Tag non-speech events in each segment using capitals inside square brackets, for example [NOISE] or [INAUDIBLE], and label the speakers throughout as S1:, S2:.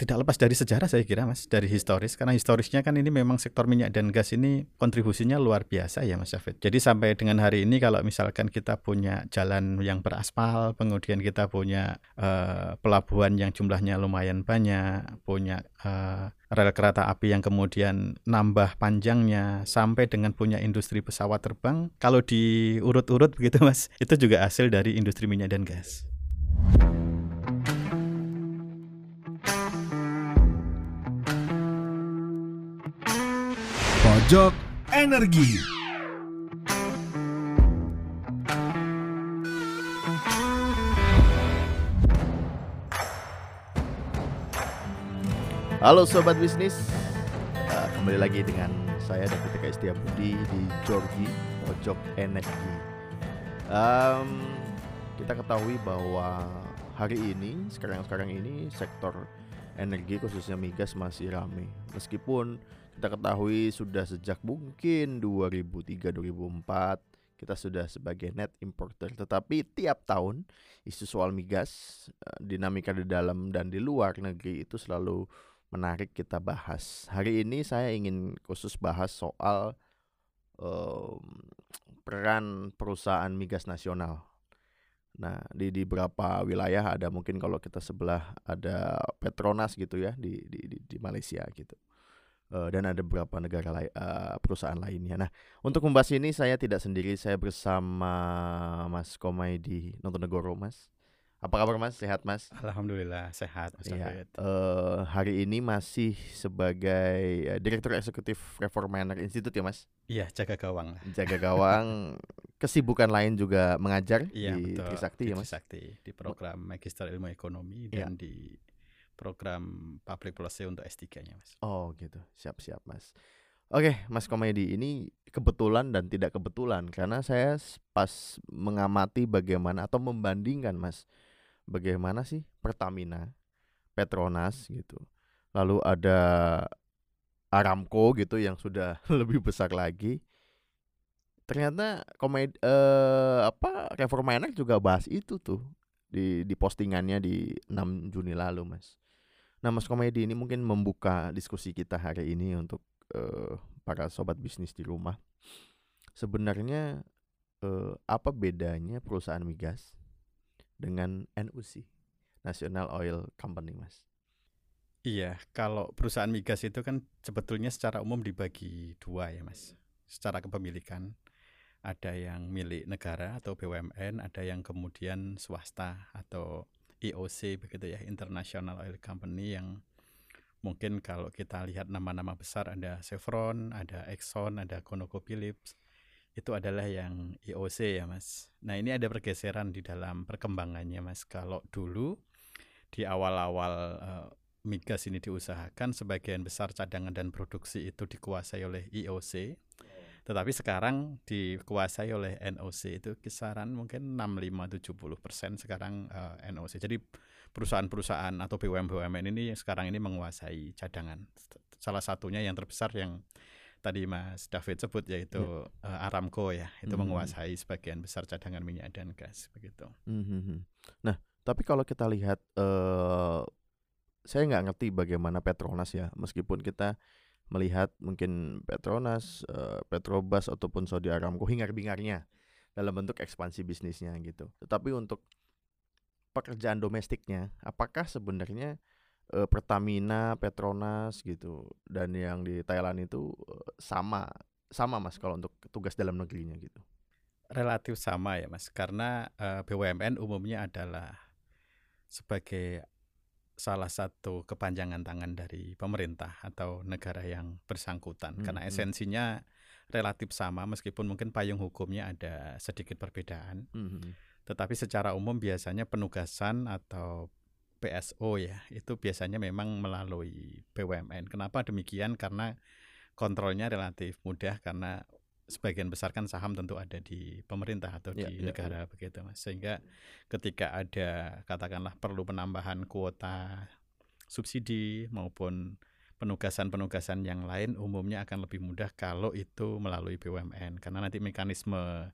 S1: tidak lepas dari sejarah saya kira Mas, dari historis karena historisnya kan ini memang sektor minyak dan gas ini kontribusinya luar biasa ya Mas Syafid. Jadi sampai dengan hari ini kalau misalkan kita punya jalan yang beraspal, kemudian kita punya uh, pelabuhan yang jumlahnya lumayan banyak, punya uh, rel kereta api yang kemudian nambah panjangnya sampai dengan punya industri pesawat terbang, kalau diurut-urut begitu Mas, itu juga hasil dari industri minyak dan gas.
S2: Pojok Energi.
S3: Halo sobat bisnis, uh, kembali lagi dengan saya dan Eka Budi di Jorgi Pojok Energi. Um, kita ketahui bahwa hari ini, sekarang-sekarang ini sektor energi khususnya migas masih ramai. Meskipun kita ketahui sudah sejak mungkin 2003-2004 kita sudah sebagai net importer tetapi tiap tahun isu soal migas eh, dinamika di dalam dan di luar negeri itu selalu menarik kita bahas. Hari ini saya ingin khusus bahas soal um, peran perusahaan migas nasional. Nah, di di beberapa wilayah ada mungkin kalau kita sebelah ada Petronas gitu ya di di di, di Malaysia gitu uh, dan ada beberapa negara lain uh, perusahaan lainnya. Nah, untuk membahas ini saya tidak sendiri, saya bersama Mas Komedi Nontonegoro, Mas. Apa kabar Mas? Sehat Mas?
S1: Alhamdulillah sehat Mas
S3: ya, uh, hari ini masih sebagai uh, Direktur Eksekutif Reformer Institute ya Mas?
S1: Iya, jaga gawang.
S3: Jaga [LAUGHS] gawang. Kesibukan lain juga mengajar
S1: iya,
S3: di
S1: betul.
S3: Trisakti ya Mas?
S1: Trisakti di program Magister Ilmu Ekonomi ya. dan di program public policy untuk S3-nya, Mas.
S3: Oh, gitu. Siap-siap, Mas. Oke, Mas Komedi, ini kebetulan dan tidak kebetulan karena saya pas mengamati bagaimana atau membandingkan, Mas, bagaimana sih Pertamina, Petronas gitu. Lalu ada Aramco gitu yang sudah [LAUGHS] lebih besar lagi. Ternyata komedi eh, apa Reforma Enak juga bahas itu tuh di di postingannya di 6 Juni lalu, Mas. Nah, Mas Komedi ini mungkin membuka diskusi kita hari ini untuk uh, para sobat bisnis di rumah. Sebenarnya uh, apa bedanya perusahaan migas dengan NUC, National Oil Company, Mas?
S1: Iya, kalau perusahaan migas itu kan sebetulnya secara umum dibagi dua ya, Mas. Secara kepemilikan ada yang milik negara atau BUMN, ada yang kemudian swasta atau IOC begitu ya International Oil Company yang mungkin kalau kita lihat nama-nama besar ada Chevron, ada Exxon, ada ConocoPhillips itu adalah yang IOC ya Mas. Nah ini ada pergeseran di dalam perkembangannya Mas. Kalau dulu di awal-awal uh, migas ini diusahakan sebagian besar cadangan dan produksi itu dikuasai oleh IOC tetapi sekarang dikuasai oleh NOC itu kisaran mungkin 65-70 persen sekarang uh, eh, NOC. Jadi perusahaan-perusahaan atau BUMN-BUMN ini sekarang ini menguasai cadangan. Salah satunya yang terbesar yang tadi Mas David sebut yaitu ya. uh, Aramco ya, itu hmm. menguasai sebagian besar cadangan minyak dan gas begitu.
S3: Hmm. Nah, tapi kalau kita lihat uh, saya nggak ngerti bagaimana Petronas ya, meskipun kita melihat mungkin Petronas, uh, Petrobras ataupun Saudi Aramco hingar-bingarnya dalam bentuk ekspansi bisnisnya gitu. Tetapi untuk pekerjaan domestiknya, apakah sebenarnya uh, Pertamina, Petronas gitu dan yang di Thailand itu uh, sama sama Mas kalau untuk tugas dalam negerinya gitu?
S1: Relatif sama ya Mas, karena BUMN umumnya adalah sebagai salah satu kepanjangan tangan dari pemerintah atau negara yang bersangkutan hmm, karena hmm. esensinya relatif sama meskipun mungkin payung hukumnya ada sedikit perbedaan. Hmm. hmm. Tetapi secara umum biasanya penugasan atau PSO ya itu biasanya memang melalui BUMN. Kenapa demikian? Karena kontrolnya relatif mudah karena sebagian besar kan saham tentu ada di pemerintah atau ya, di ya, negara ya. begitu mas sehingga ketika ada katakanlah perlu penambahan kuota subsidi maupun penugasan-penugasan yang lain umumnya akan lebih mudah kalau itu melalui BUMN karena nanti mekanisme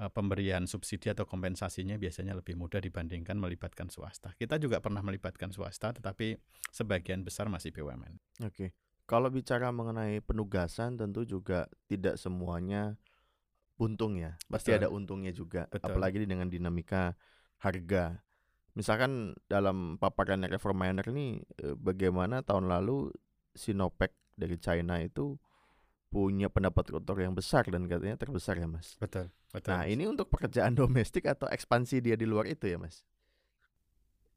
S1: eh, pemberian subsidi atau kompensasinya biasanya lebih mudah dibandingkan melibatkan swasta. Kita juga pernah melibatkan swasta, tetapi sebagian besar masih BUMN.
S3: Oke. Kalau bicara mengenai penugasan tentu juga tidak semuanya untung ya. Pasti
S1: Betul.
S3: ada untungnya juga.
S1: Betul.
S3: Apalagi dengan dinamika harga. Misalkan dalam paparan Reforminer ini eh, bagaimana tahun lalu Sinopec dari China itu punya pendapat kotor yang besar dan katanya terbesar ya Mas.
S1: Betul, betul.
S3: Nah ini untuk pekerjaan [LAUGHS] domestik atau ekspansi dia di luar itu ya Mas?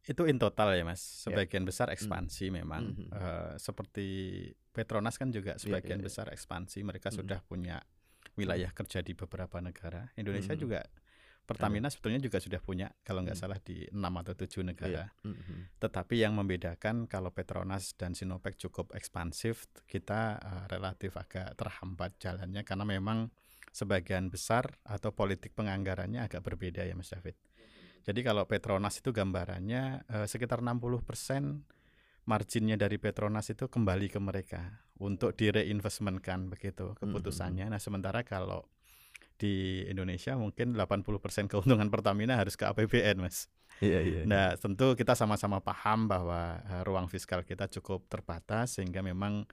S1: Itu in total ya mas sebagian besar ekspansi memang
S3: Mhm.
S1: Eh, seperti Petronas kan juga sebagian
S3: iya, iya.
S1: besar ekspansi mereka
S3: Mhm.
S1: sudah punya wilayah kerja di beberapa negara Indonesia
S3: Mhm.
S1: juga Pertamina sebetulnya juga sudah punya kalau nggak
S3: Mhm.
S1: salah di enam atau tujuh negara
S3: Iya. Mhm.
S1: tetapi yang membedakan kalau Petronas dan Sinopec cukup ekspansif kita eh, relatif agak terhambat jalannya karena memang sebagian besar atau politik penganggarannya agak berbeda ya Mas David jadi kalau Petronas itu gambarannya eh, sekitar 60% marginnya dari Petronas itu kembali ke mereka untuk direinvestmentkan begitu keputusannya. Nah, sementara kalau di Indonesia mungkin 80% keuntungan [LAUGHS] Pertamina harus ke APBN, Mas.
S3: Iya iya.
S1: Nah, tentu kita sama-sama paham bahwa eh, ruang fiskal kita cukup terbatas sehingga memang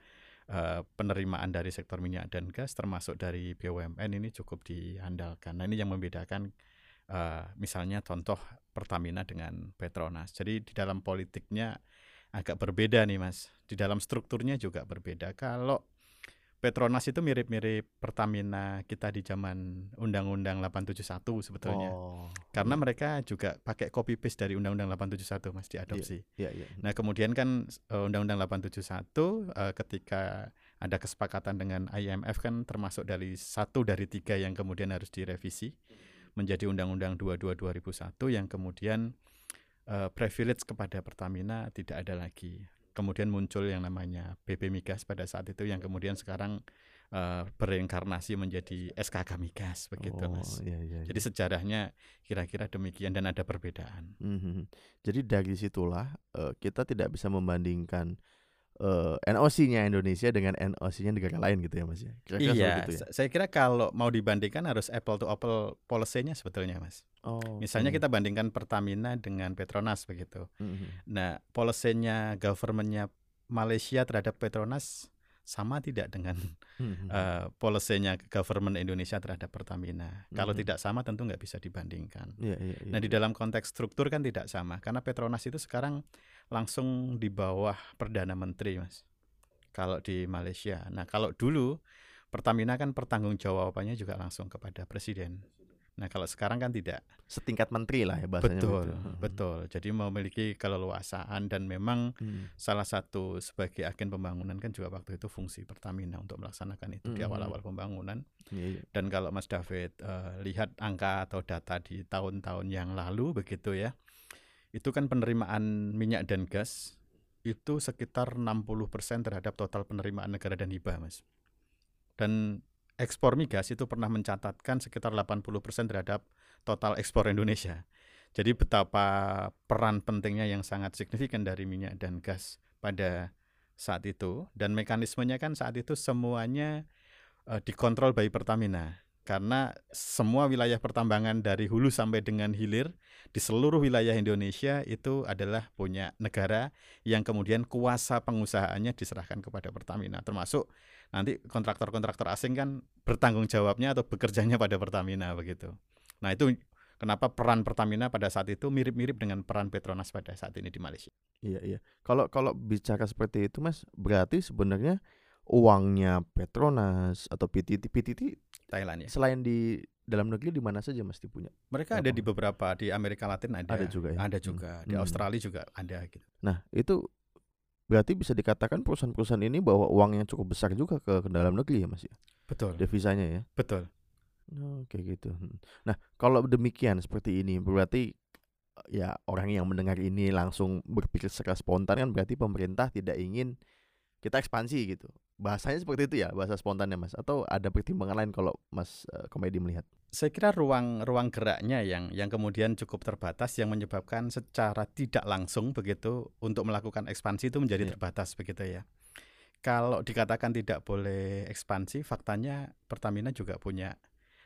S1: eh, penerimaan dari sektor minyak dan gas termasuk dari BUMN ini cukup diandalkan. Nah, ini yang membedakan eh, misalnya contoh Pertamina dengan Petronas. Jadi di dalam politiknya agak berbeda nih, Mas. Di dalam strukturnya juga berbeda. Kalau Petronas itu mirip-mirip Pertamina kita di zaman Undang-Undang 871 sebetulnya.
S3: Oh.
S1: Karena mereka juga pakai copy paste dari Undang-Undang 871 Mas diadopsi.
S3: Iya iya.
S1: Nah, kemudian kan eh, Undang-Undang 871 eh, ketika ada kesepakatan dengan IMF kan termasuk dari satu dari tiga yang kemudian harus direvisi menjadi Undang-Undang 22 2001 yang kemudian eh, privilege kepada Pertamina tidak ada lagi. Kemudian muncul yang namanya BP Migas pada saat itu yang kemudian sekarang eh, bereinkarnasi menjadi SKK Migas begitu
S3: oh,
S1: Mas.
S3: Iya iya.
S1: Jadi sejarahnya kira-kira demikian dan ada perbedaan.
S3: Mhm. Jadi dari situlah eh, kita tidak bisa membandingkan eh, NOC-nya Indonesia dengan NOC-nya negara lain gitu ya Mas ya. Kira-kira
S1: Iya,
S3: itu ya.
S1: sa- saya kira kalau mau dibandingkan harus apple to apple policy-nya sebetulnya, Mas.
S3: Oh.
S1: Misalnya
S3: oke.
S1: kita bandingkan Pertamina dengan Petronas begitu.
S3: Mhm.
S1: Nah, policy-nya government-nya Malaysia terhadap Petronas sama tidak dengan
S3: Mhm.
S1: eh, policy-nya government Indonesia terhadap Pertamina. Kalau
S3: Mhm.
S1: tidak sama tentu nggak bisa dibandingkan.
S3: Iya iya iya.
S1: Nah, di dalam konteks struktur kan tidak sama karena Petronas itu sekarang langsung di bawah Perdana Menteri, Mas. Kalau di Malaysia. Nah, kalau dulu Pertamina kan pertanggungjawabannya juga langsung kepada presiden. Nah, kalau sekarang kan tidak.
S3: setingkat menteri lah ya bahasanya
S1: betul,
S3: begitu. Mhm.
S1: betul. Jadi memiliki keleluasaan dan memang
S3: Mhm.
S1: salah satu sebagai agen pembangunan kan juga waktu itu fungsi Pertamina untuk melaksanakan itu di
S3: Mhm.
S1: awal-awal pembangunan.
S3: Iya iya.
S1: Dan kalau Mas David eh, lihat angka atau data di tahun-tahun yang lalu begitu ya, itu kan penerimaan minyak dan gas itu sekitar 60% terhadap total penerimaan negara dan hibah, Mas. Dan ekspor migas itu pernah mencatatkan sekitar 80% terhadap total ekspor Indonesia. Jadi betapa peran pentingnya yang sangat signifikan dari minyak dan gas pada saat itu dan mekanismenya kan saat itu semuanya eh, dikontrol by Pertamina karena semua wilayah pertambangan dari hulu sampai dengan hilir di seluruh wilayah Indonesia itu adalah punya negara yang kemudian kuasa pengusahaannya diserahkan kepada Pertamina termasuk nanti kontraktor-kontraktor asing kan bertanggung jawabnya atau bekerjanya pada Pertamina begitu. Nah, itu kenapa peran Pertamina pada saat itu mirip-mirip dengan peran Petronas pada saat ini di Malaysia.
S3: Iya iya. Kalau kalau bicara seperti itu Mas, berarti sebenarnya uangnya Petronas atau PTT PTT
S1: Thailand ya.
S3: selain di dalam negeri di mana saja Mas dipunya?
S1: Mereka ada di beberapa di Amerika Latin ada.
S3: Ada juga ya?
S1: Ada
S3: Hmm.
S1: juga. Di
S3: Hmm.
S1: Australia juga ada gitu.
S3: Nah, itu berarti bisa dikatakan perusahaan-perusahaan ini bawa uang yang cukup besar juga ke, ke dalam negeri ya Mas ya.
S1: Betul.
S3: Devisanya ya.
S1: Betul.
S3: Kayak gitu. Hmm. Nah, kalau demikian seperti ini berarti ya orang yang mendengar ini langsung berpikir secara spontan kan berarti pemerintah tidak ingin kita ekspansi gitu. Bahasanya seperti itu ya, bahasa spontannya Mas atau ada pertimbangan lain kalau Mas eh, komedi melihat?
S1: Saya kira ruang ruang geraknya yang yang kemudian cukup terbatas yang menyebabkan secara tidak langsung begitu untuk melakukan ekspansi itu menjadi
S3: Iya.
S1: terbatas begitu ya. Kalau dikatakan tidak boleh ekspansi, faktanya Pertamina juga punya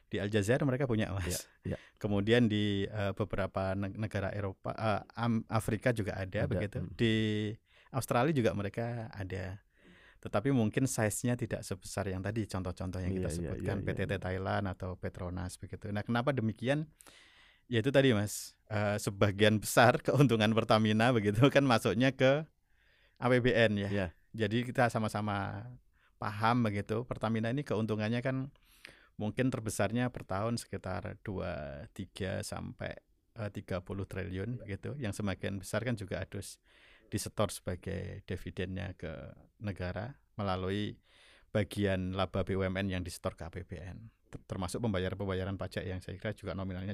S1: Di Aljazair mereka punya Mas.
S3: Ya, ya.
S1: Kemudian di uh, beberapa negara Eropa uh, Afrika juga ada, ada. begitu. Hmm. Di Australia juga mereka ada. Tetapi mungkin size-nya tidak sebesar yang tadi contoh-contoh yang kita iya, iya, sebutkan iya, PTT Thailand atau Petronas begitu. Nah, kenapa demikian? Ya itu tadi Mas, uh, sebagian besar [LAUGHS] keuntungan Pertamina begitu kan masuknya ke APBN ya. Yeah. Jadi kita sama-sama paham begitu Pertamina ini keuntungannya kan mungkin terbesarnya per tahun sekitar 2 3 sampai uh, 30 triliun begitu. Yang semakin besar kan juga harus disetor sebagai dividennya ke negara melalui bagian laba BUMN yang disetor ke APBN termasuk pembayaran-pembayaran pajak yang saya kira juga nominalnya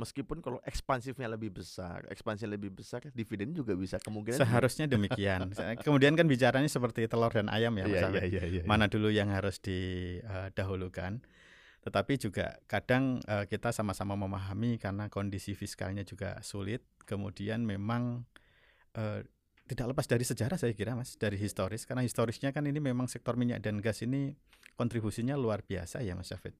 S3: meskipun kalau ekspansifnya lebih besar, ekspansi lebih besar, dividen juga bisa kemungkinan
S1: seharusnya demikian. [LAUGHS] Kemudian kan bicaranya seperti telur dan ayam ya, Mas. Yeah, yeah, yeah, Mana dulu yang harus didahulukan. Tetapi juga kadang uh, kita sama-sama memahami karena kondisi fiskalnya juga sulit. Kemudian memang uh, tidak lepas dari sejarah saya kira Mas, dari historis karena historisnya kan ini memang sektor minyak dan gas ini kontribusinya luar biasa ya Mas Syafid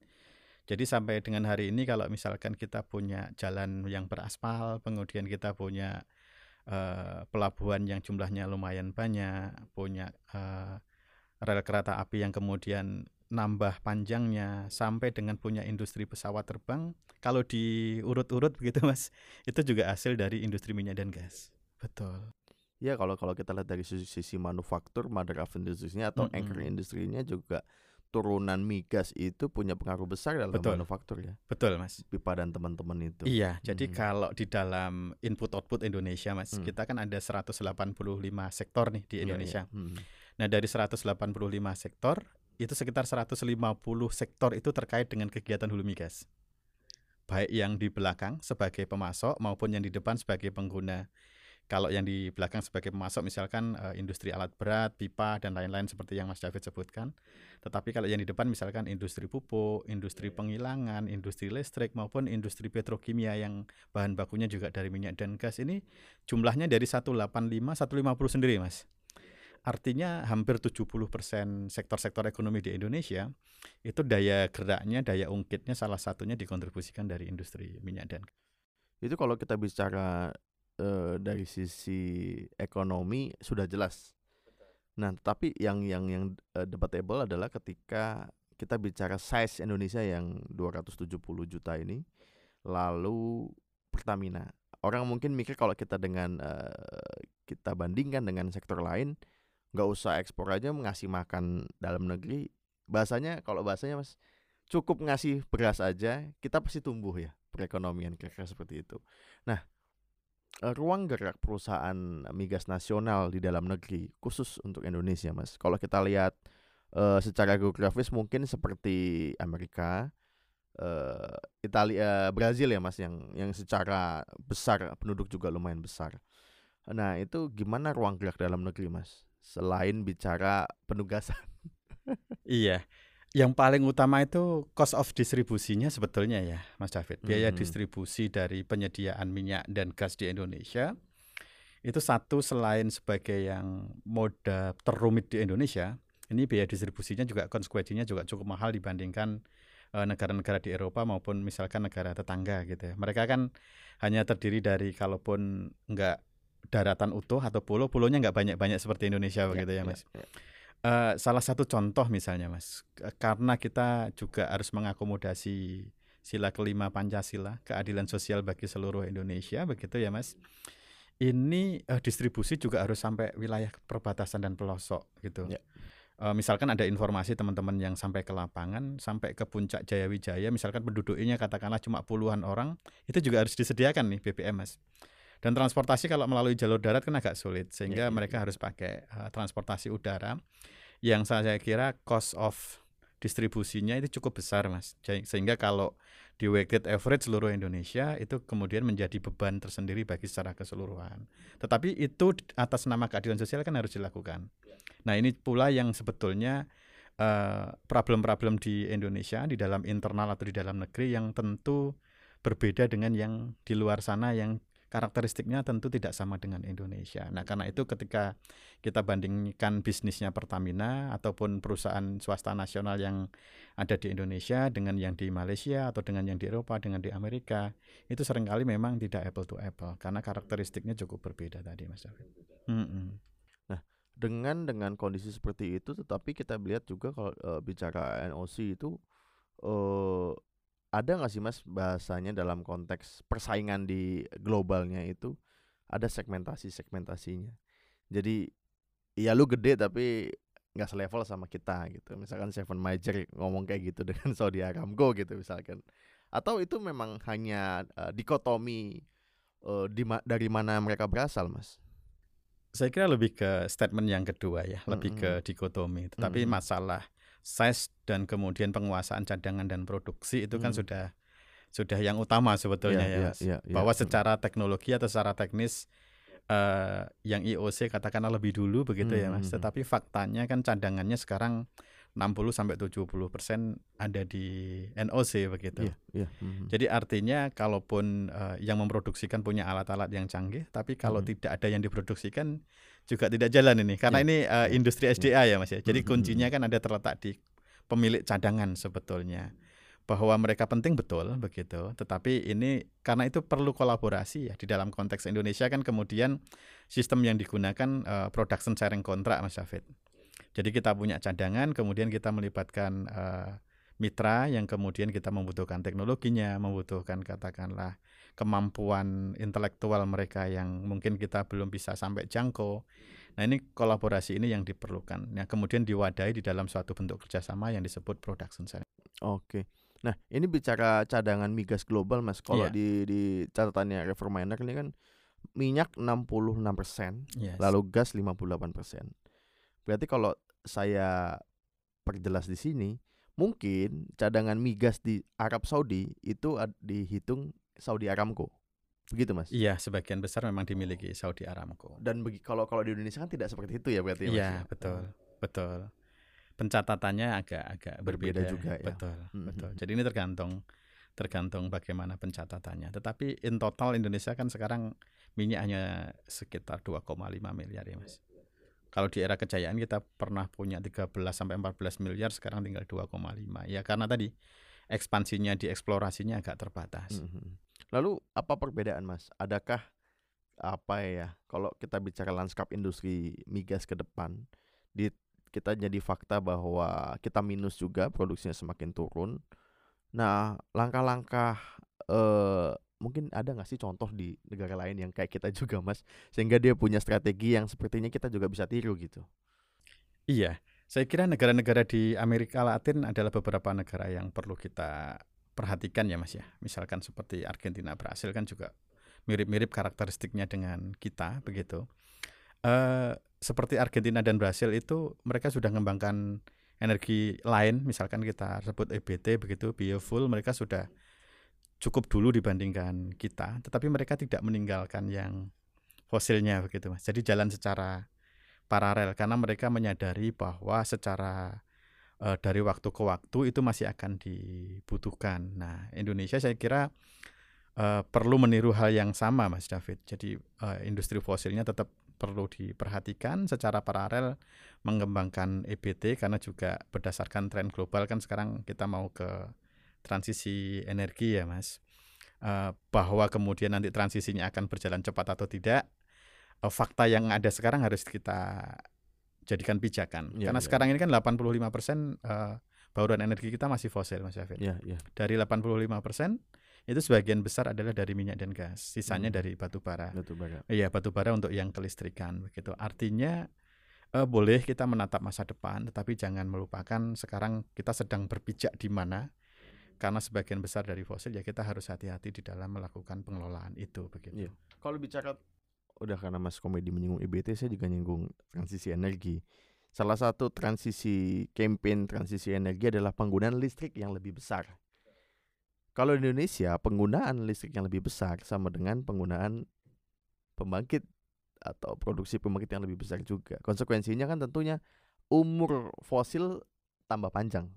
S1: jadi sampai dengan hari ini kalau misalkan kita punya jalan yang beraspal, kemudian kita punya uh, pelabuhan yang jumlahnya lumayan banyak, punya uh, rel kereta api yang kemudian nambah panjangnya sampai dengan punya industri pesawat terbang, kalau diurut-urut begitu Mas, itu juga hasil dari industri minyak dan gas. Betul.
S3: Ya kalau kalau kita lihat dari sisi, sisi manufaktur, mother of industry atau mm -hmm. anchor industrinya juga turunan migas itu punya pengaruh besar dalam Betul. manufaktur ya.
S1: Betul, Mas.
S3: Pipa dan teman-teman itu.
S1: Iya, hmm. jadi kalau di dalam input output Indonesia, Mas, hmm. kita kan ada 185 sektor nih di iya, Indonesia. Iya, iya. Hmm. Nah, dari 185 sektor itu sekitar 150 sektor itu terkait dengan kegiatan hulu migas. Baik yang di belakang sebagai pemasok maupun yang di depan sebagai pengguna kalau yang di belakang sebagai pemasok misalkan uh, industri alat berat, pipa dan lain-lain seperti yang Mas David sebutkan. Tetapi kalau yang di depan misalkan industri pupuk, industri penghilangan, industri listrik maupun industri petrokimia yang bahan bakunya juga dari minyak dan gas ini jumlahnya dari 185 150 sendiri, Mas. Artinya hampir 70% sektor-sektor ekonomi di Indonesia itu daya geraknya, daya ungkitnya salah satunya dikontribusikan dari industri minyak dan gas.
S3: Itu kalau kita bicara uh, dari sisi ekonomi sudah jelas. Nah, tapi yang yang yang uh, debatable adalah ketika kita bicara size Indonesia yang 270 juta ini, lalu Pertamina. Orang mungkin mikir kalau kita dengan uh, kita bandingkan dengan sektor lain, nggak usah ekspor aja ngasih makan dalam negeri. Bahasanya kalau bahasanya mas cukup ngasih beras aja, kita pasti tumbuh ya perekonomian kira-kira seperti itu. Nah, ruang gerak perusahaan migas nasional di dalam negeri khusus untuk Indonesia mas. Kalau kita lihat uh, secara geografis mungkin seperti Amerika uh, Italia Brazil ya mas yang yang secara besar penduduk juga lumayan besar. Nah itu gimana ruang gerak dalam negeri mas? Selain bicara penugasan.
S1: Iya yang paling utama itu cost of distribusinya sebetulnya ya, Mas David. Biaya hmm. distribusi dari penyediaan minyak dan gas di Indonesia itu satu selain sebagai yang moda terumit di Indonesia, ini biaya distribusinya juga konsekuensinya juga cukup mahal dibandingkan eh, negara-negara di Eropa maupun misalkan negara tetangga gitu ya. Mereka kan hanya terdiri dari kalaupun enggak daratan utuh atau pulau, pulaunya enggak banyak-banyak seperti Indonesia ya, begitu ya, ya Mas. Ya, ya. Uh, salah satu contoh misalnya mas, karena kita juga harus mengakomodasi sila kelima Pancasila, keadilan sosial bagi seluruh Indonesia, begitu ya mas. Ini uh, distribusi juga harus sampai wilayah perbatasan dan pelosok gitu. Ya. Uh, misalkan ada informasi teman-teman yang sampai ke lapangan, sampai ke puncak Jaya Wijaya, misalkan penduduknya katakanlah cuma puluhan orang, itu juga harus disediakan nih BBM mas. Dan transportasi kalau melalui jalur darat kan agak sulit sehingga ya, ya, mereka ya. harus pakai uh, transportasi udara. Yang saya kira cost of distribusinya itu cukup besar mas. Sehingga kalau di weighted average seluruh Indonesia itu kemudian menjadi beban tersendiri bagi secara keseluruhan. Tetapi itu atas nama keadilan sosial kan harus dilakukan. Nah ini pula yang sebetulnya eh, problem-problem uh, di Indonesia di dalam internal atau di dalam negeri yang tentu berbeda dengan yang di luar sana yang karakteristiknya tentu tidak sama dengan Indonesia. Nah, karena itu ketika kita bandingkan bisnisnya Pertamina ataupun perusahaan swasta nasional yang ada di Indonesia dengan yang di Malaysia atau dengan yang di Eropa dengan di Amerika, itu sering kali memang tidak apple to apple karena karakteristiknya cukup berbeda tadi, Mas David. Mm.
S3: Nah, dengan dengan kondisi seperti itu, tetapi kita lihat juga kalau uh, bicara NOC itu uh, ada nggak sih mas bahasanya dalam konteks persaingan di globalnya itu ada segmentasi segmentasinya jadi ya lu gede tapi nggak selevel sama kita gitu misalkan Seven Major ngomong kayak gitu dengan [LAUGHS] Saudi Aramco gitu misalkan atau itu memang hanya uh, dikotomi uh, di ma dari mana mereka berasal mas
S1: saya kira lebih ke statement yang kedua ya, lebih mm -hmm. ke dikotomi. Tetapi mm -hmm. masalah size dan kemudian penguasaan cadangan dan produksi itu kan hmm. sudah sudah yang utama sebetulnya yeah, ya, yeah, yeah, yeah. bahwa secara teknologi atau secara teknis uh, yang IOC katakanlah lebih dulu begitu hmm. ya Mas. Hmm, hmm. Tetapi faktanya kan cadangannya sekarang 60 sampai 70 persen ada di NOC begitu. Yeah, yeah. Mm-hmm. Jadi artinya kalaupun uh, yang memproduksikan punya alat-alat yang canggih, tapi kalau mm-hmm. tidak ada yang diproduksikan juga tidak jalan ini, karena yeah. ini uh, industri SDA yeah. ya mas ya. Jadi mm-hmm. kuncinya kan ada terletak di pemilik cadangan sebetulnya bahwa mereka penting betul begitu tetapi ini karena itu perlu kolaborasi ya di dalam konteks Indonesia kan kemudian sistem yang digunakan uh, production sharing kontrak Mas Syafid jadi kita punya cadangan, kemudian kita melibatkan uh, mitra yang kemudian kita membutuhkan teknologinya, membutuhkan katakanlah kemampuan intelektual mereka yang mungkin kita belum bisa sampai jangkau. Nah ini kolaborasi ini yang diperlukan. Nah kemudian diwadahi di dalam suatu bentuk kerjasama yang disebut production sharing.
S3: Oke. Nah ini bicara cadangan migas global mas. Kalau yeah. di di catatannya Reforminer ini kan minyak 66 persen, yes. lalu gas 58 persen. Berarti kalau saya perjelas di sini, mungkin cadangan migas di Arab Saudi itu dihitung Saudi Aramco. Begitu, Mas?
S1: Iya, sebagian besar memang dimiliki Saudi Aramco.
S3: Dan begi, kalau kalau di Indonesia kan tidak seperti itu ya berarti ya,
S1: Iya, ya? betul. Hmm. Betul. Pencatatannya agak-agak berbeda, berbeda juga ya. Betul, hmm. betul. Jadi ini tergantung tergantung bagaimana pencatatannya. Tetapi in total Indonesia kan sekarang minyak hanya sekitar 2,5 miliar ya, Mas. Kalau di era kejayaan kita pernah punya 13 sampai 14 miliar, sekarang tinggal 2,5. Ya karena tadi ekspansinya di eksplorasinya agak terbatas. Mm -hmm.
S3: Lalu apa perbedaan Mas? Adakah apa ya kalau kita bicara lanskap industri migas ke depan di kita jadi fakta bahwa kita minus juga produksinya semakin turun. Nah, langkah-langkah eh, mungkin ada nggak sih contoh di negara lain yang kayak kita juga mas? Sehingga dia punya strategi yang sepertinya kita juga bisa tiru gitu.
S1: Iya. Saya kira negara-negara di Amerika Latin adalah beberapa negara yang perlu kita perhatikan ya mas ya. Misalkan seperti Argentina Brasil kan juga mirip-mirip karakteristiknya dengan kita begitu. Uh, seperti Argentina dan Brasil itu mereka sudah mengembangkan energi lain. Misalkan kita sebut EBT begitu biofuel mereka sudah cukup dulu dibandingkan kita, tetapi mereka tidak meninggalkan yang fosilnya begitu Mas. Jadi jalan secara paralel karena mereka menyadari bahwa secara e, dari waktu ke waktu itu masih akan dibutuhkan. Nah, Indonesia saya kira e, perlu meniru hal yang sama Mas David. Jadi e, industri fosilnya tetap perlu diperhatikan secara paralel mengembangkan EBT karena juga berdasarkan tren global kan sekarang kita mau ke transisi energi ya mas uh, bahwa kemudian nanti transisinya akan berjalan cepat atau tidak uh, fakta yang ada sekarang harus kita jadikan pijakan ya, karena ya. sekarang ini kan 85 persen uh, bauran energi kita masih fosil mas Syafir ya, ya. dari 85 persen itu sebagian besar adalah dari minyak dan gas sisanya hmm. dari batu bara batu bara iya batu bara untuk yang kelistrikan begitu artinya uh, boleh kita menatap masa depan tetapi jangan melupakan sekarang kita sedang berpijak di mana karena sebagian besar dari fosil ya kita harus hati-hati di dalam melakukan pengelolaan itu begitu.
S3: Iya. Kalau bicara udah karena Mas Komedi menyinggung EBT saya juga nyinggung transisi energi. Salah satu transisi campaign transisi energi adalah penggunaan listrik yang lebih besar. Kalau di Indonesia penggunaan listrik yang lebih besar sama dengan penggunaan pembangkit atau produksi pembangkit yang lebih besar juga. Konsekuensinya kan tentunya umur fosil tambah panjang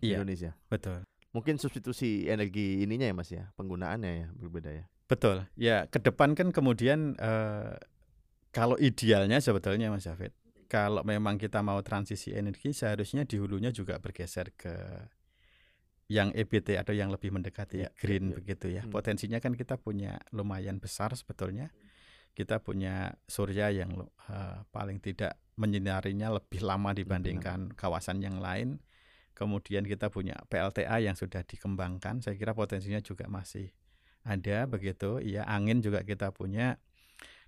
S3: di iya, Indonesia.
S1: Betul.
S3: Mungkin substitusi energi ininya ya Mas ya, penggunaannya ya berbeda ya.
S1: Betul. Ya, ke depan kan kemudian eh, kalau idealnya sebetulnya Mas David, kalau memang kita mau transisi energi seharusnya di hulunya juga bergeser ke yang EBT atau yang lebih mendekati
S3: Ya,
S1: green
S3: ya, ya.
S1: begitu ya.
S3: Hmm.
S1: Potensinya kan kita punya lumayan besar sebetulnya. Kita punya surya yang eh, paling tidak menyinarinya lebih lama dibandingkan kawasan yang lain. Kemudian kita punya PLTA yang sudah dikembangkan. Saya kira potensinya juga masih ada begitu. Iya, angin juga kita punya.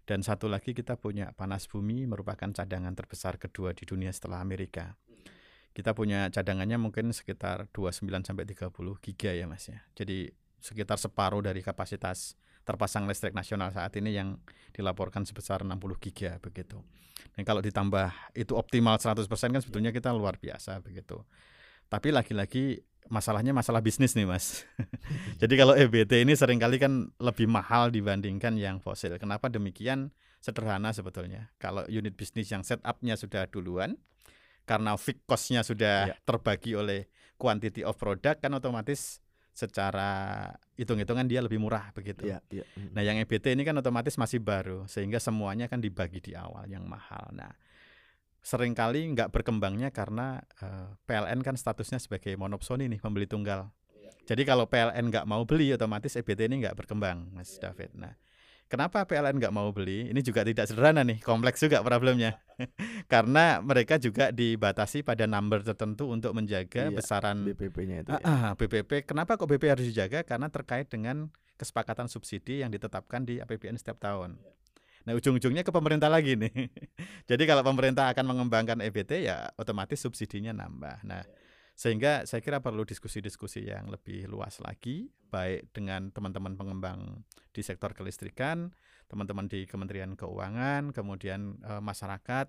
S1: Dan satu lagi kita punya panas bumi merupakan cadangan terbesar kedua di dunia setelah Amerika. Kita punya cadangannya mungkin sekitar 29 sampai 30 giga ya Mas ya. Jadi sekitar separuh dari kapasitas terpasang listrik nasional saat ini yang dilaporkan sebesar 60 giga begitu. Dan kalau ditambah itu optimal 100% kan sebetulnya kita luar biasa begitu. Tapi lagi-lagi masalahnya masalah bisnis nih Mas. [LAUGHS] [LAUGHS] Jadi kalau EBT ini sering kali kan lebih mahal dibandingkan yang fosil. Kenapa demikian? Sederhana sebetulnya. Kalau unit bisnis yang setupnya sudah duluan, karena fixed cost-nya sudah
S3: Ya.
S1: terbagi oleh quantity of product kan otomatis secara hitung-hitungan dia lebih murah begitu.
S3: Iya. Mm.
S1: Nah, yang EBT ini kan otomatis masih baru sehingga semuanya kan dibagi di awal yang mahal. Nah, sering kali nggak berkembangnya karena eh, PLN kan statusnya sebagai monopsoni nih pembeli tunggal. Jadi kalau PLN nggak mau beli otomatis EBT ini nggak berkembang, Mas David. Nah, kenapa PLN nggak mau beli? Ini juga tidak sederhana nih, kompleks juga problemnya. [LAUGHS] karena mereka juga dibatasi pada number tertentu untuk menjaga
S3: Iya,
S1: besaran
S3: BPP-nya itu.
S1: Ah,
S3: ya.
S1: ah, BPP. Kenapa kok BPP harus dijaga? Karena terkait dengan kesepakatan subsidi yang ditetapkan di APBN setiap tahun. Nah, ujung-ujungnya ke pemerintah lagi nih. [LAUGHS] Jadi kalau pemerintah akan mengembangkan EBT ya otomatis subsidinya nambah. Nah, sehingga saya kira perlu diskusi-diskusi yang lebih luas lagi baik dengan teman-teman pengembang di sektor kelistrikan, teman-teman di Kementerian Keuangan, kemudian eh, masyarakat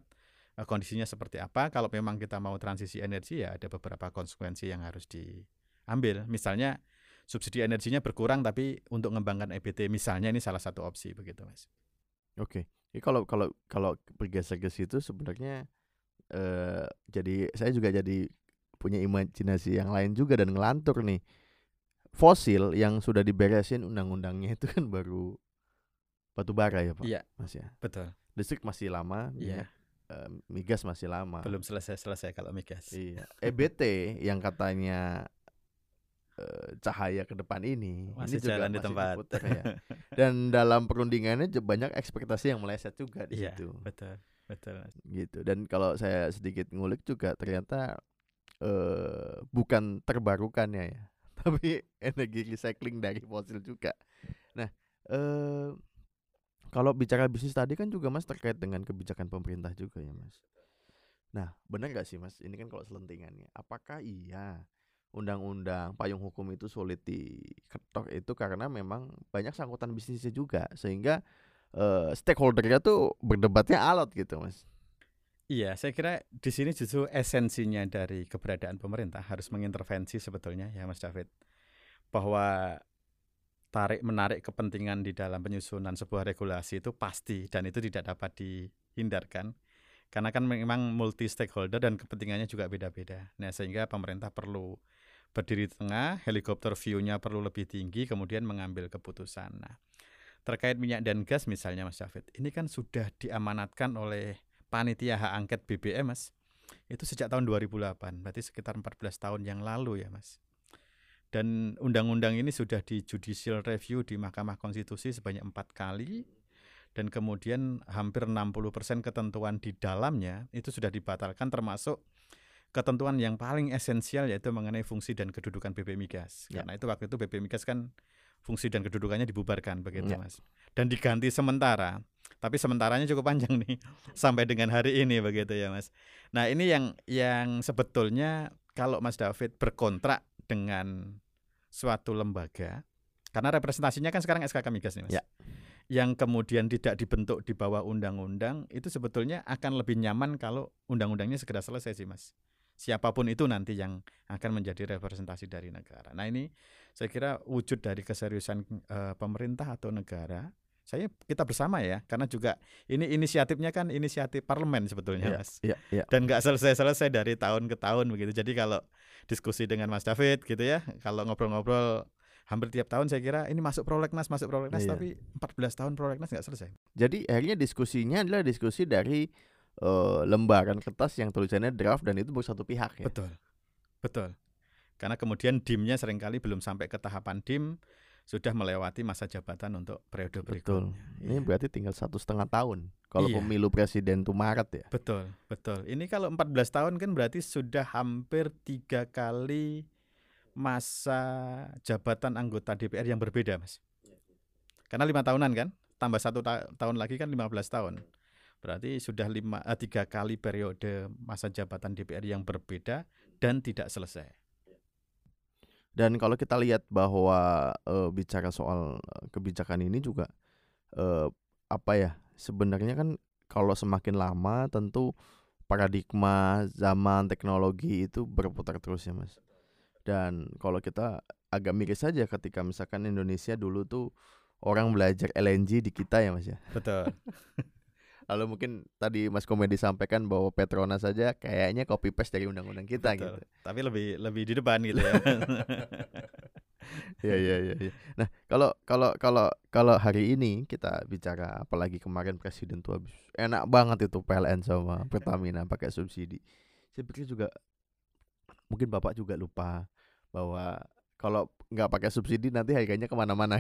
S1: eh, kondisinya seperti apa. Kalau memang kita mau transisi energi ya ada beberapa konsekuensi yang harus diambil. Misalnya subsidi energinya berkurang tapi untuk mengembangkan EBT misalnya ini salah satu opsi begitu, Mas.
S3: Oke. Jadi kalau kalau kalau bergeser ke situ sebenarnya eh jadi saya juga jadi punya imajinasi yang lain juga dan ngelantur nih. Fosil yang sudah diberesin undang-undangnya itu kan baru batu bara ya, Pak.
S1: Iya.
S3: Mas ya.
S1: Betul.
S3: Listrik masih lama,
S1: Iya.
S3: eh, migas masih lama.
S1: Belum selesai-selesai kalau migas.
S3: Iya. EBT yang katanya cahaya ke depan ini
S1: Masih
S3: ini juga
S1: jalan di
S3: masih
S1: tempat.
S3: diputar ya. [LAUGHS] Dan dalam perundingannya banyak ekspektasi yang meleset juga di
S1: Iya,
S3: situ.
S1: betul. Betul.
S3: Gitu. Dan kalau saya sedikit ngulik juga ternyata eh bukan terbarukannya ya, [LAUGHS] tapi energi recycling dari fosil juga. Nah, eh kalau bicara bisnis tadi kan juga Mas terkait dengan kebijakan pemerintah juga ya Mas. Nah, benar nggak sih Mas? Ini kan kalau selentingannya, apakah iya undang-undang payung hukum itu sulit diketok itu karena memang banyak sangkutan bisnisnya juga sehingga eh stakeholdernya tuh berdebatnya alot gitu Mas.
S1: Iya, saya kira di sini justru esensinya dari keberadaan pemerintah harus mengintervensi sebetulnya ya Mas David. Bahwa tarik menarik kepentingan di dalam penyusunan sebuah regulasi itu pasti dan itu tidak dapat dihindarkan. Karena kan memang multi stakeholder dan kepentingannya juga beda-beda. Nah, sehingga pemerintah perlu berdiri di tengah, helikopter view-nya perlu lebih tinggi kemudian mengambil keputusan. Nah, terkait minyak dan gas misalnya Mas David, ini kan sudah diamanatkan oleh panitia hak angket BBM Mas itu sejak tahun 2008 berarti sekitar 14 tahun yang lalu ya Mas dan undang-undang ini sudah di judicial review di Mahkamah Konstitusi sebanyak empat kali dan kemudian hampir 60% ketentuan di dalamnya itu sudah dibatalkan termasuk ketentuan yang paling esensial yaitu mengenai fungsi dan kedudukan BP Migas
S3: Ya.
S1: karena itu waktu itu BP Migas kan fungsi dan kedudukannya dibubarkan begitu
S3: Ya.
S1: Mas dan diganti sementara tapi sementaranya cukup panjang nih [LAUGHS] sampai dengan hari ini begitu ya Mas. Nah ini yang yang sebetulnya kalau Mas David berkontrak dengan suatu lembaga karena representasinya kan sekarang SKK Migas nih Mas.
S3: Ya.
S1: Yang kemudian tidak dibentuk di bawah undang-undang itu sebetulnya akan lebih nyaman kalau undang-undangnya segera selesai sih Mas. Siapa pun itu nanti yang akan menjadi representasi dari negara. Nah ini saya kira wujud dari keseriusan eh, pemerintah atau negara saya kita bersama ya karena juga ini inisiatifnya kan inisiatif parlemen sebetulnya
S3: Iya,
S1: mas
S3: Iya, iya.
S1: dan nggak selesai-selesai dari tahun ke tahun begitu jadi kalau diskusi dengan Mas David gitu ya kalau ngobrol-ngobrol hampir tiap tahun saya kira ini masuk prolegnas masuk prolegnas
S3: Iya.
S1: tapi 14 tahun prolegnas nggak selesai
S3: Jadi akhirnya diskusinya adalah diskusi dari eh, lembaran kertas yang tulisannya draft dan itu baru satu pihak ya.
S1: betul betul karena kemudian dimnya sering kali belum sampai ke tahapan dim sudah melewati masa jabatan untuk periode
S3: Betul.
S1: berikutnya
S3: Ini
S1: Iya.
S3: berarti tinggal satu setengah tahun. Kalau
S1: Iya.
S3: pemilu presiden tuh Maret ya.
S1: betul betul ini kalau 14 tahun kan berarti sudah hampir tiga kali masa jabatan anggota DPR yang berbeda mas karena lima tahunan kan tambah satu ta- tahun lagi kan 15 tahun berarti sudah lima eh, tiga kali periode masa jabatan DPR yang berbeda dan tidak selesai
S3: Dan kalau kita lihat bahwa eh, bicara soal eh, kebijakan ini juga eh, apa ya? Sebenarnya kan kalau semakin lama tentu paradigma zaman teknologi itu berputar terus ya, Mas. Dan kalau kita agak miris saja ketika misalkan Indonesia dulu tuh orang belajar LNG di kita ya, Mas ya.
S1: betul [LAUGHS]
S3: Lalu mungkin tadi Mas Komedi sampaikan bahwa Petronas saja kayaknya copy paste dari undang-undang kita
S1: Betul.
S3: gitu.
S1: tapi lebih lebih di depan gitu ya [LAUGHS]
S3: Iya iya iya. iya. Nah kalau kalau kalau kalau hari ini kita bicara apalagi kemarin presiden tuh habis enak banget itu PLN sama [LAUGHS] Pertamina pakai subsidi. Saya pikir juga mungkin bapak juga lupa bahwa kalau nggak pakai subsidi nanti harganya ke mana-mana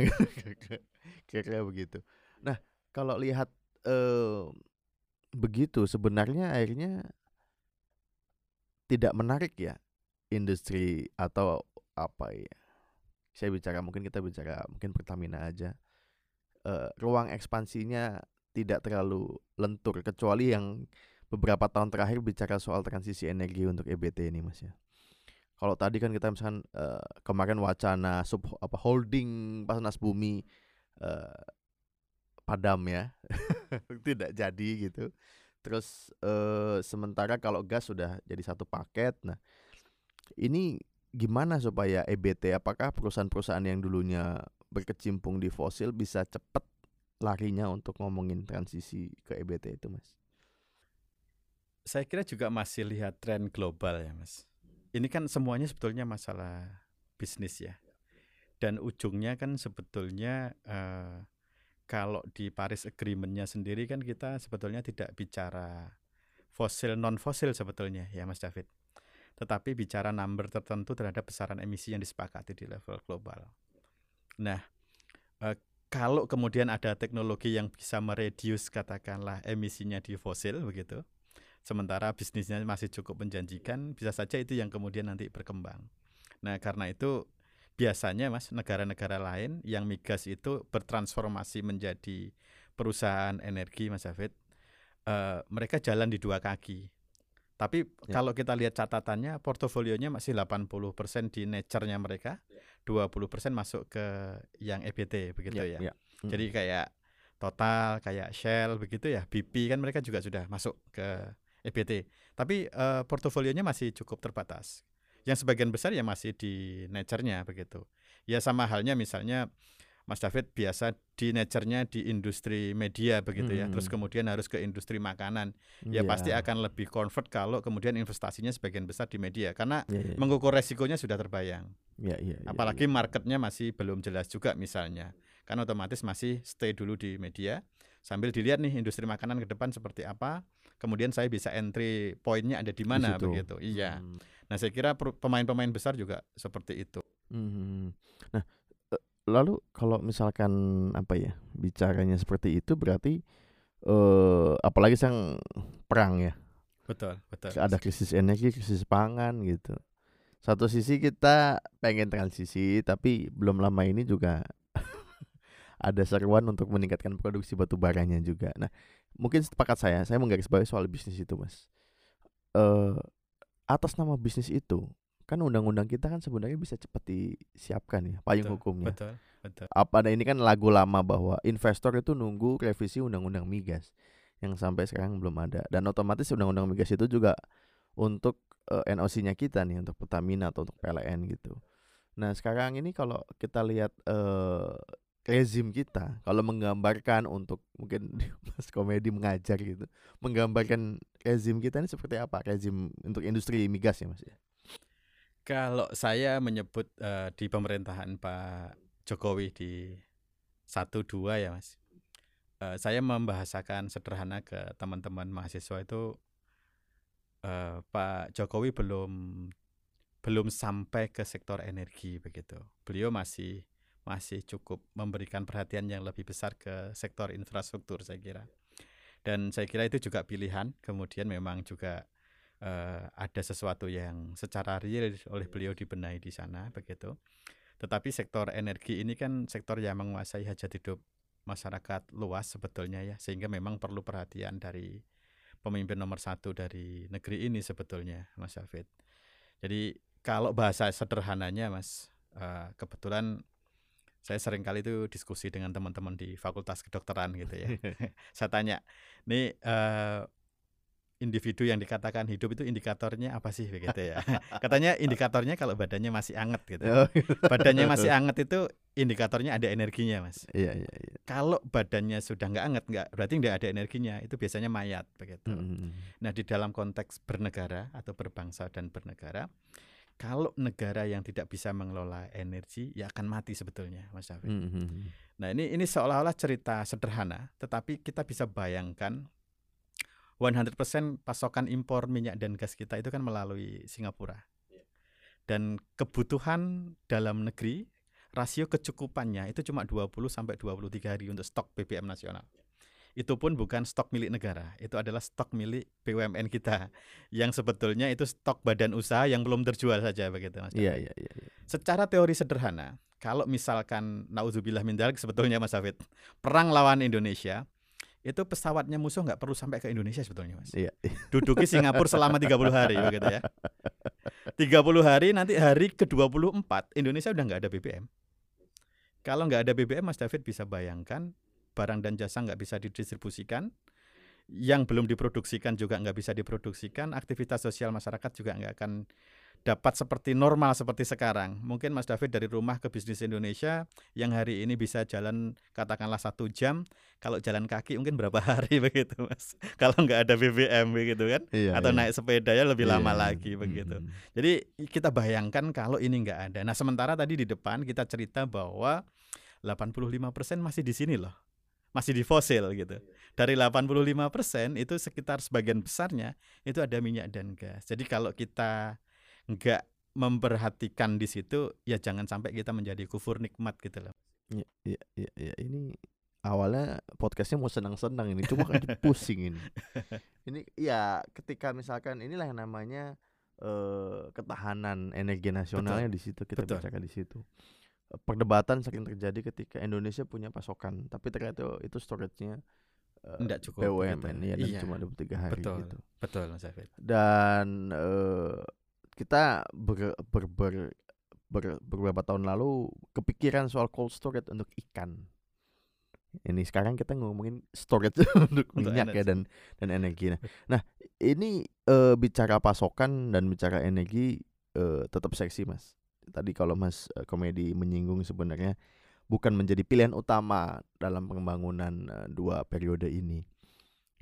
S3: [LAUGHS] kira-kira begitu. Nah kalau lihat begitu. Sebenarnya akhirnya tidak menarik ya industri atau apa ya. Saya bicara mungkin kita bicara mungkin Pertamina aja. Eh, ruang ekspansinya tidak terlalu lentur kecuali yang beberapa tahun terakhir bicara soal transisi energi untuk EBT ini mas ya. Kalau tadi kan kita misalkan eh, kemarin wacana sub apa holding Panas Bumi eh, padam ya. [LAUGHS] Tidak jadi gitu. Terus eh, sementara kalau gas sudah jadi satu paket nah ini gimana supaya EBT apakah perusahaan-perusahaan yang dulunya berkecimpung di fosil bisa cepet larinya untuk ngomongin transisi ke EBT itu mas?
S1: Saya kira juga masih lihat tren global ya mas. Ini kan semuanya sebetulnya masalah bisnis ya. Dan ujungnya kan sebetulnya eh, kalau di Paris Agreement-nya sendiri kan kita sebetulnya tidak bicara fosil non fosil sebetulnya ya Mas David. Tetapi bicara number tertentu terhadap besaran emisi yang disepakati di level global. Nah eh, kalau kemudian ada teknologi yang bisa mereduce katakanlah emisinya di fosil begitu sementara bisnisnya masih cukup menjanjikan bisa saja itu yang kemudian nanti berkembang. Nah karena itu biasanya mas negara-negara lain yang migas itu bertransformasi menjadi perusahaan energi mas David eh, mereka jalan di dua kaki tapi
S3: Ya.
S1: kalau kita lihat catatannya portofolionya masih 80% di nature-nya mereka 20% masuk ke yang EBT begitu ya,
S3: ya. Mm.
S1: jadi kayak Total, kayak Shell begitu ya, BP kan mereka juga sudah masuk ke EBT. Tapi eh, portofolionya masih cukup terbatas. Yang sebagian besar ya masih di nature-nya begitu. Ya sama halnya misalnya Mas David biasa di nature-nya di industri media begitu ya. Terus
S3: Hmm.
S1: kemudian harus ke industri makanan. Ya
S3: Iya.
S1: pasti akan lebih convert kalau kemudian investasinya sebagian besar di media karena
S3: Iya, iya,
S1: mengukur resikonya sudah terbayang.
S3: iya, iya, iya,
S1: Apalagi marketnya masih belum jelas juga misalnya. Kan otomatis masih stay dulu di media sambil dilihat nih industri makanan ke depan seperti apa. Kemudian saya bisa entry pointnya ada di mana
S3: situ.
S1: begitu. Iya.
S3: Hmm.
S1: Nah saya kira pemain-pemain besar juga seperti itu.
S3: Mhm. Nah, eh, lalu kalau misalkan apa ya bicaranya seperti itu berarti eh apalagi sang perang ya,
S1: Betul, betul.
S3: ada krisis energi, krisis pangan gitu. Satu sisi kita pengen transisi, tapi belum lama ini juga ada seruan untuk meningkatkan produksi batu baranya juga. Nah, mungkin sepakat saya, saya menggarisbawahi soal bisnis itu, Mas. Eh atas nama bisnis itu, kan undang-undang kita kan sebenarnya bisa cepat disiapkan ya, payung
S1: Betul,
S3: hukumnya.
S1: Betul, betul.
S3: Apa ada ini kan lagu lama bahwa investor itu nunggu revisi undang-undang migas yang sampai sekarang belum ada dan otomatis undang-undang migas itu juga untuk eh, NOC-nya kita nih untuk Pertamina atau untuk PLN gitu. Nah, sekarang ini kalau kita lihat eh rezim kita kalau menggambarkan untuk mungkin [LAUGHS] Mas Komedi mengajar gitu, menggambarkan rezim kita ini seperti apa? Rezim untuk industri migas ya, Mas ya.
S1: Kalau saya menyebut uh, di pemerintahan Pak Jokowi di satu dua ya mas, uh, saya membahasakan sederhana ke teman-teman mahasiswa itu uh, Pak Jokowi belum belum sampai ke sektor energi begitu. Beliau masih masih cukup memberikan perhatian yang lebih besar ke sektor infrastruktur saya kira. Dan saya kira itu juga pilihan. Kemudian memang juga uh, ada sesuatu yang secara real oleh beliau dibenahi di sana begitu. Tetapi sektor energi ini kan sektor yang menguasai hajat hidup masyarakat luas sebetulnya ya, sehingga memang perlu perhatian dari pemimpin nomor satu dari negeri ini sebetulnya, Mas Hafid. Jadi kalau bahasa sederhananya, Mas, uh, kebetulan saya sering kali itu diskusi dengan teman-teman di Fakultas Kedokteran gitu ya. [LAUGHS] [LAUGHS] saya tanya, nih uh, individu yang dikatakan hidup itu indikatornya apa sih begitu ya [LAUGHS] katanya indikatornya kalau badannya masih anget gitu oh, badannya masih anget itu indikatornya ada energinya mas
S3: iya iya, iya.
S1: kalau badannya sudah nggak anget nggak berarti nggak ada energinya itu biasanya mayat begitu mm -hmm. nah di dalam konteks bernegara atau berbangsa dan bernegara kalau negara yang tidak bisa mengelola energi ya akan mati sebetulnya mas Syafiq mm -hmm. nah ini ini seolah-olah cerita sederhana tetapi kita bisa bayangkan 100% pasokan impor minyak dan gas kita itu kan melalui Singapura. Iya. Dan kebutuhan dalam negeri rasio kecukupannya itu cuma 20 sampai 23 hari untuk stok BBM nasional. Itu pun bukan stok milik negara, itu adalah stok milik BUMN kita yang sebetulnya itu stok badan usaha yang belum terjual saja begitu Mas.
S3: Iya, iya, iya, iya.
S1: Secara teori sederhana, kalau misalkan nauzubillah min sebetulnya Mas Hafid, perang lawan Indonesia itu pesawatnya musuh nggak perlu sampai ke Indonesia sebetulnya mas.
S3: Iya.
S1: Duduki Singapura selama 30 hari begitu ya. 30 hari nanti hari ke-24 Indonesia udah nggak ada BBM. Kalau nggak ada BBM Mas David bisa bayangkan barang dan jasa nggak bisa didistribusikan, yang belum diproduksikan juga nggak bisa diproduksikan, aktivitas sosial masyarakat juga nggak akan dapat seperti normal seperti sekarang. Mungkin Mas David dari rumah ke bisnis Indonesia yang hari ini bisa jalan katakanlah satu jam, kalau jalan kaki mungkin berapa [LAUGHS] hari begitu Mas. Kalau nggak ada BBM begitu kan, iya, atau iya. naik sepeda ya lebih iya, lama lagi begitu. Hmm. Jadi kita bayangkan kalau ini nggak ada. Nah sementara tadi di depan kita cerita bahwa 85% masih di sini loh masih di fosil gitu. Dari 85% itu sekitar sebagian besarnya itu ada minyak dan gas. Jadi kalau kita nggak memperhatikan di situ ya jangan sampai kita menjadi kufur nikmat gitu loh.
S3: Iya iya iya ya. ini awalnya podcastnya mau senang-senang ini cuma kan [LAUGHS] pusing ini. [LAUGHS] Ini ya ketika misalkan inilah yang namanya uh, ketahanan energi nasionalnya Betul. di situ kita Betul. bicarakan di situ. Perdebatan sering terjadi ketika Indonesia punya pasokan tapi ternyata itu storage-nya
S1: uh, cukup
S3: BUMN ya dan iya. cuma 23 hari
S1: betul,
S3: gitu.
S1: Betul Mas Afid.
S3: Dan uh, kita ber, ber, ber, ber, beberapa tahun lalu kepikiran soal cold storage untuk ikan. Ini sekarang kita ngomongin storage [LAUGHS] untuk, untuk minyak ya dan dan energi. Nah, nah ini e, bicara pasokan dan bicara energi e, tetap seksi mas. Tadi kalau mas e, komedi menyinggung sebenarnya bukan menjadi pilihan utama dalam pembangunan e, dua periode ini.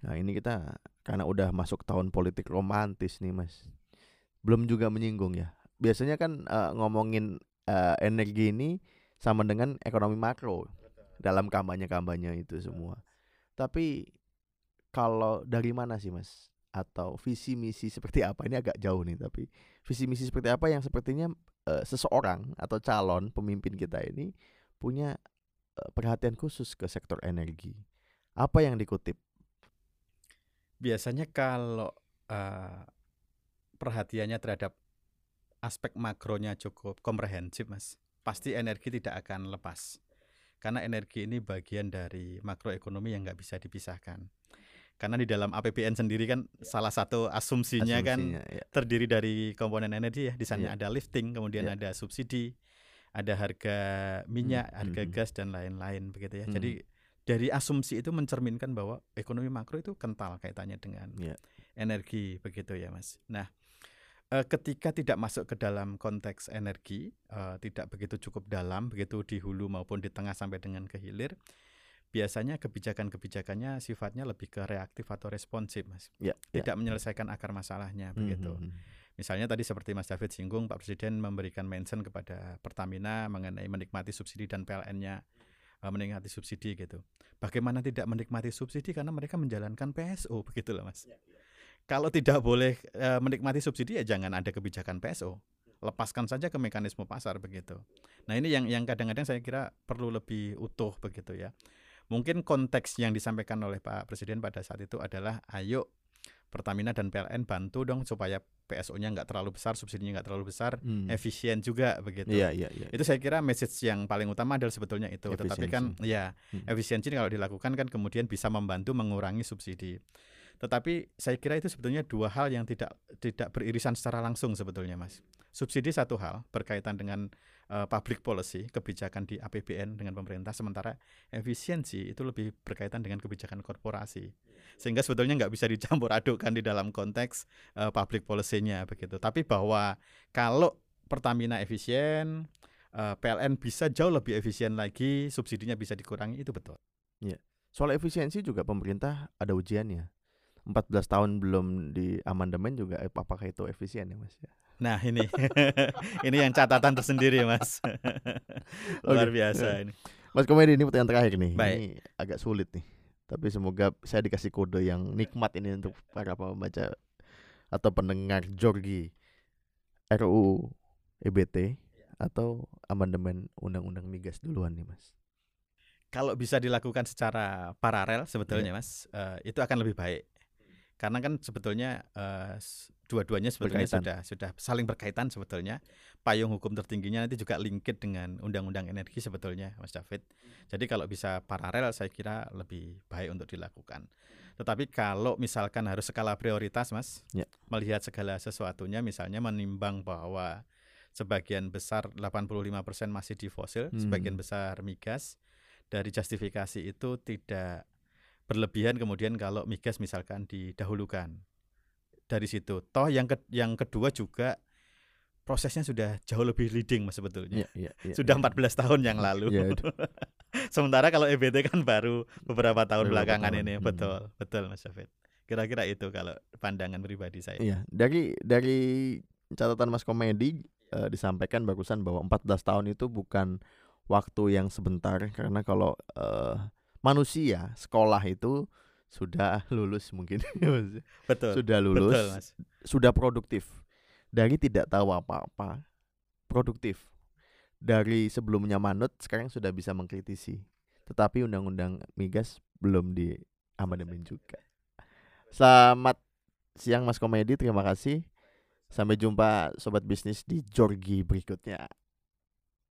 S3: Nah ini kita karena udah masuk tahun politik romantis nih mas belum juga menyinggung ya. Biasanya kan uh, ngomongin uh, energi ini sama dengan ekonomi makro dalam kampanye-kampanye itu semua. Tapi kalau dari mana sih Mas? Atau visi misi seperti apa? Ini agak jauh nih tapi visi misi seperti apa yang sepertinya uh, seseorang atau calon pemimpin kita ini punya uh, perhatian khusus ke sektor energi. Apa yang dikutip?
S1: Biasanya kalau uh, perhatiannya terhadap aspek makronya cukup komprehensif mas pasti energi tidak akan lepas karena energi ini bagian dari makroekonomi yang nggak bisa dipisahkan karena di dalam APBN sendiri kan ya. salah satu asumsinya, kan asumsinya kan ya. terdiri dari komponen energi ya di sana ya. ada lifting kemudian ya. ada subsidi ada harga minyak hmm. harga hmm. gas dan lain-lain begitu ya hmm. jadi dari asumsi itu mencerminkan bahwa ekonomi makro itu kental kaitannya dengan ya. energi begitu ya mas nah uh, ketika tidak masuk ke dalam konteks energi, uh, tidak begitu cukup dalam, begitu di hulu maupun di tengah sampai dengan ke hilir, biasanya kebijakan-kebijakannya sifatnya lebih ke reaktif atau responsif, Mas.
S3: Ya, ya.
S1: Tidak menyelesaikan akar masalahnya
S3: Hmm,
S1: begitu.
S3: hmm, hmm.
S1: Misalnya tadi seperti Mas David singgung, Pak Presiden memberikan mention kepada Pertamina mengenai menikmati subsidi dan PLN-nya eh, menikmati subsidi gitu. Bagaimana tidak menikmati subsidi karena mereka menjalankan PSO [LAUGHS] begitu loh Mas. Kalau tidak boleh eh, menikmati subsidi ya jangan ada kebijakan PSO. Lepaskan saja ke mekanisme pasar begitu. Nah, ini yang yang kadang-kadang saya kira perlu lebih utuh begitu ya. Mungkin konteks yang disampaikan oleh Pak Presiden pada saat itu adalah ayo Pertamina dan PLN bantu dong supaya PSO-nya nggak terlalu besar, subsidinya nggak terlalu besar,
S3: Hmm.
S1: efisien juga begitu.
S3: Iya, iya, iya.
S1: Itu saya kira message yang paling utama adalah sebetulnya itu. Tetapi kan ya
S3: Hmm.
S1: efisiensi kalau dilakukan kan kemudian bisa membantu mengurangi subsidi. Tetapi saya kira itu sebetulnya dua hal yang tidak tidak beririsan secara langsung sebetulnya, Mas. Subsidi satu hal berkaitan dengan eh, public policy, kebijakan di APBN dengan pemerintah, sementara efisiensi itu lebih berkaitan dengan kebijakan korporasi. Sehingga sebetulnya nggak bisa dicampur adukkan di dalam konteks eh, public policy-nya begitu. Tapi bahwa kalau Pertamina efisien, eh, PLN bisa jauh lebih efisien lagi, subsidinya bisa dikurangi itu betul.
S3: Soal efisiensi juga pemerintah ada ujiannya. 14 tahun belum di amandemen juga eh, apakah itu efisien ya, Mas? Ya.
S1: Nah ini [LAUGHS] ini yang catatan tersendiri mas [LAUGHS] luar biasa ini.
S3: Mas Komedi ini pertanyaan terakhir nih.
S1: Baik.
S3: Ini agak sulit nih. Tapi semoga saya dikasih kode yang nikmat ini untuk para pembaca atau pendengar Jorgi RUU EBT atau amandemen Undang-Undang Migas duluan nih, Mas.
S1: Kalau bisa dilakukan secara paralel sebetulnya mas eh, itu akan lebih baik karena kan sebetulnya eh, s- dua-duanya sebetulnya
S3: Berkaitan.
S1: sudah sudah saling berkaitan sebetulnya payung hukum tertingginya nanti juga linked dengan undang-undang energi sebetulnya mas David. Jadi kalau bisa paralel saya kira lebih baik untuk dilakukan. Tetapi kalau misalkan harus skala prioritas mas
S3: Ya.
S1: melihat segala sesuatunya misalnya menimbang bahwa sebagian besar 85% masih di fosil,
S3: Hmm.
S1: sebagian besar migas dari justifikasi itu tidak berlebihan kemudian kalau migas misalkan didahulukan dari situ. Toh yang ke- yang kedua juga prosesnya sudah jauh lebih leading mas sebetulnya.
S3: Iya, iya, iya.
S1: Sudah
S3: iya.
S1: 14 tahun yang lalu.
S3: Iya. [LAUGHS]
S1: Sementara kalau EBT kan baru beberapa tahun
S3: Beberapa
S1: belakangan
S3: tahun,
S1: ini.
S3: hmm.
S1: Betul, betul Mas David. Kira-kira itu kalau pandangan pribadi saya.
S3: Iya, dari dari catatan Mas Komedi eh, disampaikan barusan bahwa 14 tahun itu bukan waktu yang sebentar karena kalau eh, manusia sekolah itu sudah [LAUGHS] lulus mungkin.
S1: Betul.
S3: sudah lulus
S1: Betul, Mas.
S3: sudah produktif. Dari tidak tahu apa-apa produktif. Dari sebelumnya manut sekarang sudah bisa mengkritisi. Tetapi undang-undang migas belum di amandemen juga. Selamat siang Mas Komedi. Terima kasih. Sampai jumpa sobat bisnis di Jorgi berikutnya